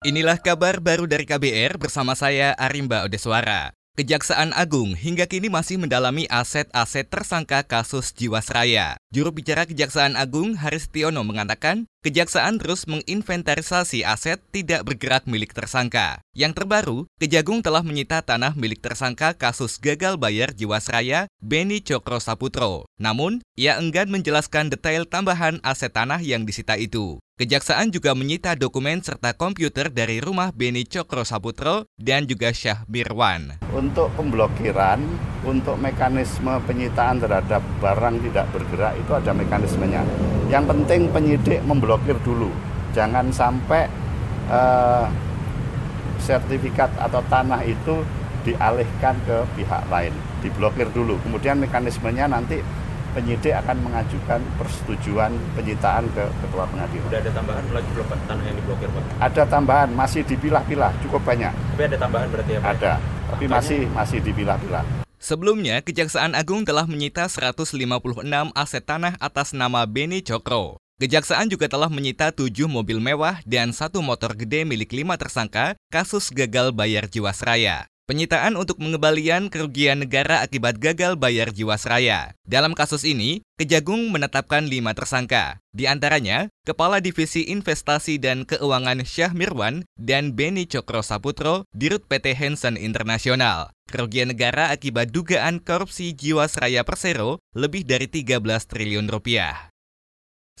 Inilah kabar baru dari KBR bersama saya Arimba Odeswara. Kejaksaan Agung hingga kini masih mendalami aset-aset tersangka kasus Jiwasraya. Juru bicara Kejaksaan Agung Haris Tiono mengatakan, Kejaksaan terus menginventarisasi aset tidak bergerak milik tersangka. Yang terbaru, Kejagung telah menyita tanah milik tersangka kasus gagal bayar Jiwasraya Beni Cokro Saputro. Namun, ia enggan menjelaskan detail tambahan aset tanah yang disita itu. Kejaksaan juga menyita dokumen serta komputer dari rumah Beni Cokro Saputro dan juga Syah Birwan. Untuk pemblokiran, untuk mekanisme penyitaan terhadap barang tidak bergerak itu ada mekanismenya. Yang penting penyidik memblokir dulu, jangan sampai uh, sertifikat atau tanah itu dialihkan ke pihak lain, diblokir dulu. Kemudian mekanismenya nanti penyidik akan mengajukan persetujuan penyitaan ke ketua pengadilan. Sudah ada tambahan lagi belum tanah yang diblokir Pak? Ada tambahan, masih dipilah-pilah, cukup banyak. Tapi ada tambahan berarti ya Pak? Ada, tapi masih masih dipilah-pilah. Sebelumnya, Kejaksaan Agung telah menyita 156 aset tanah atas nama Beni Cokro. Kejaksaan juga telah menyita tujuh mobil mewah dan satu motor gede milik lima tersangka kasus gagal bayar Jiwasraya. Penyitaan untuk pengembalian kerugian negara akibat gagal bayar Jiwasraya. Dalam kasus ini, Kejagung menetapkan lima tersangka. Di antaranya, Kepala Divisi Investasi dan Keuangan Syah Mirwan dan Beni Cokro Saputro di Rut PT Hansen Internasional. Kerugian negara akibat dugaan korupsi Jiwasraya Persero lebih dari 13 triliun rupiah.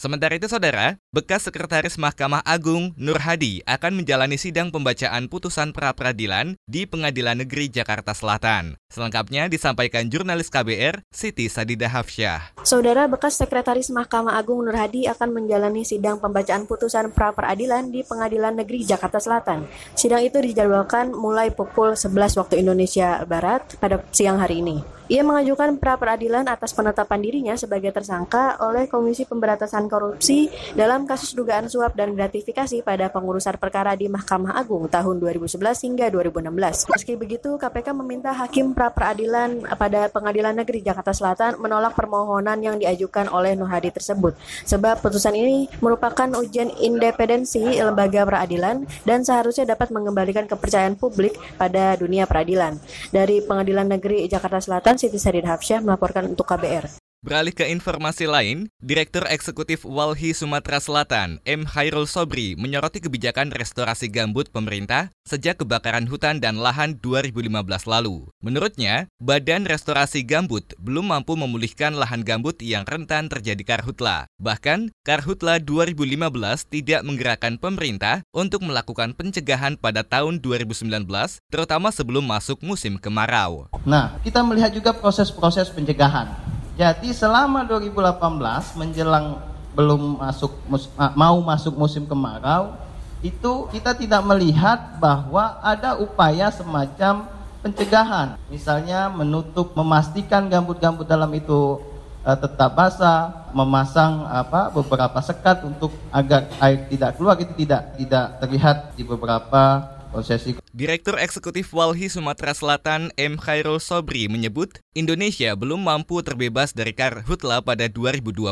Sementara itu, saudara, bekas Sekretaris Mahkamah Agung Nur Hadi akan menjalani sidang pembacaan putusan pra-peradilan di Pengadilan Negeri Jakarta Selatan. Selengkapnya disampaikan jurnalis KBR Siti Sadida Hafsyah. Saudara bekas Sekretaris Mahkamah Agung Nur Hadi akan menjalani sidang pembacaan putusan pra-peradilan di Pengadilan Negeri Jakarta Selatan. Sidang itu dijadwalkan mulai pukul 11 waktu Indonesia Barat pada siang hari ini. Ia mengajukan pra-peradilan atas penetapan dirinya sebagai tersangka oleh Komisi Pemberantasan Korupsi dalam kasus dugaan suap dan gratifikasi pada pengurusan perkara di Mahkamah Agung tahun 2011 hingga 2016. Meski begitu, KPK meminta Hakim pra-peradilan pada Pengadilan Negeri Jakarta Selatan menolak permohonan yang diajukan oleh Nur Hadi tersebut. Sebab putusan ini merupakan ujian independensi lembaga peradilan dan seharusnya dapat mengembalikan kepercayaan publik pada dunia peradilan. Dari Pengadilan Negeri Jakarta Selatan, Siti Sadid Hafsyah melaporkan untuk KBR. Beralih ke informasi lain, Direktur Eksekutif Walhi Sumatera Selatan, M. Hairul Sobri, menyoroti kebijakan restorasi gambut pemerintah sejak kebakaran hutan dan lahan 2015 lalu. Menurutnya, Badan Restorasi Gambut belum mampu memulihkan lahan gambut yang rentan terjadi karhutla. Bahkan, karhutla 2015 tidak menggerakkan pemerintah untuk melakukan pencegahan pada tahun 2019, terutama sebelum masuk musim kemarau. Nah, kita melihat juga proses-proses pencegahan jadi selama 2018 menjelang belum masuk mau masuk musim kemarau itu kita tidak melihat bahwa ada upaya semacam pencegahan. Misalnya menutup memastikan gambut-gambut dalam itu uh, tetap basah, memasang apa beberapa sekat untuk agar air tidak keluar itu tidak tidak terlihat di beberapa prosesi. Direktur Eksekutif Walhi Sumatera Selatan M. Khairul Sobri menyebut Indonesia belum mampu terbebas dari karhutla pada 2020.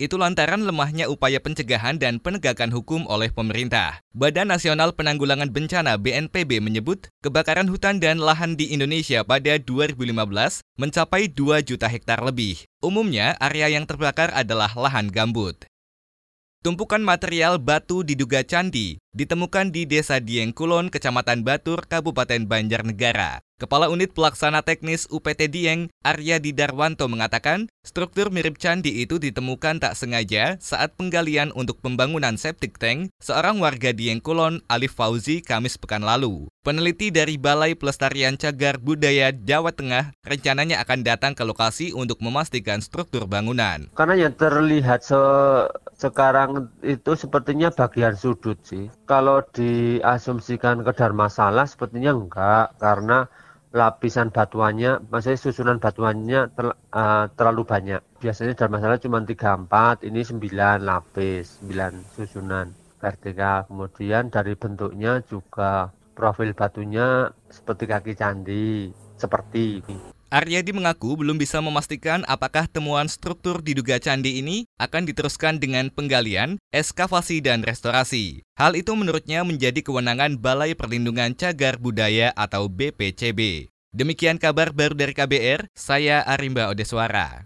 Itu lantaran lemahnya upaya pencegahan dan penegakan hukum oleh pemerintah. Badan Nasional Penanggulangan Bencana BNPB menyebut kebakaran hutan dan lahan di Indonesia pada 2015 mencapai 2 juta hektar lebih. Umumnya, area yang terbakar adalah lahan gambut. Tumpukan material batu diduga candi ditemukan di Desa Dieng Kulon, Kecamatan Batur, Kabupaten Banjarnegara. Kepala Unit Pelaksana Teknis UPT Dieng, Arya Didarwanto mengatakan, struktur mirip candi itu ditemukan tak sengaja saat penggalian untuk pembangunan septic tank seorang warga Dieng Kulon, Alif Fauzi, Kamis pekan lalu. Peneliti dari Balai Pelestarian Cagar Budaya Jawa Tengah rencananya akan datang ke lokasi untuk memastikan struktur bangunan. Karena yang terlihat se sekarang itu sepertinya bagian sudut sih. Kalau diasumsikan kedar masalah sepertinya enggak karena lapisan batuannya, maksudnya susunan batuannya ter, uh, terlalu banyak. Biasanya masalah cuma 3 4, ini 9 lapis, 9 susunan vertikal. Kemudian dari bentuknya juga profil batunya seperti kaki candi, seperti ini. Aryadi mengaku belum bisa memastikan apakah temuan struktur diduga candi ini akan diteruskan dengan penggalian, eskavasi, dan restorasi. Hal itu menurutnya menjadi kewenangan Balai Perlindungan Cagar Budaya atau BPCB. Demikian kabar baru dari KBR, saya Arimba Odeswara.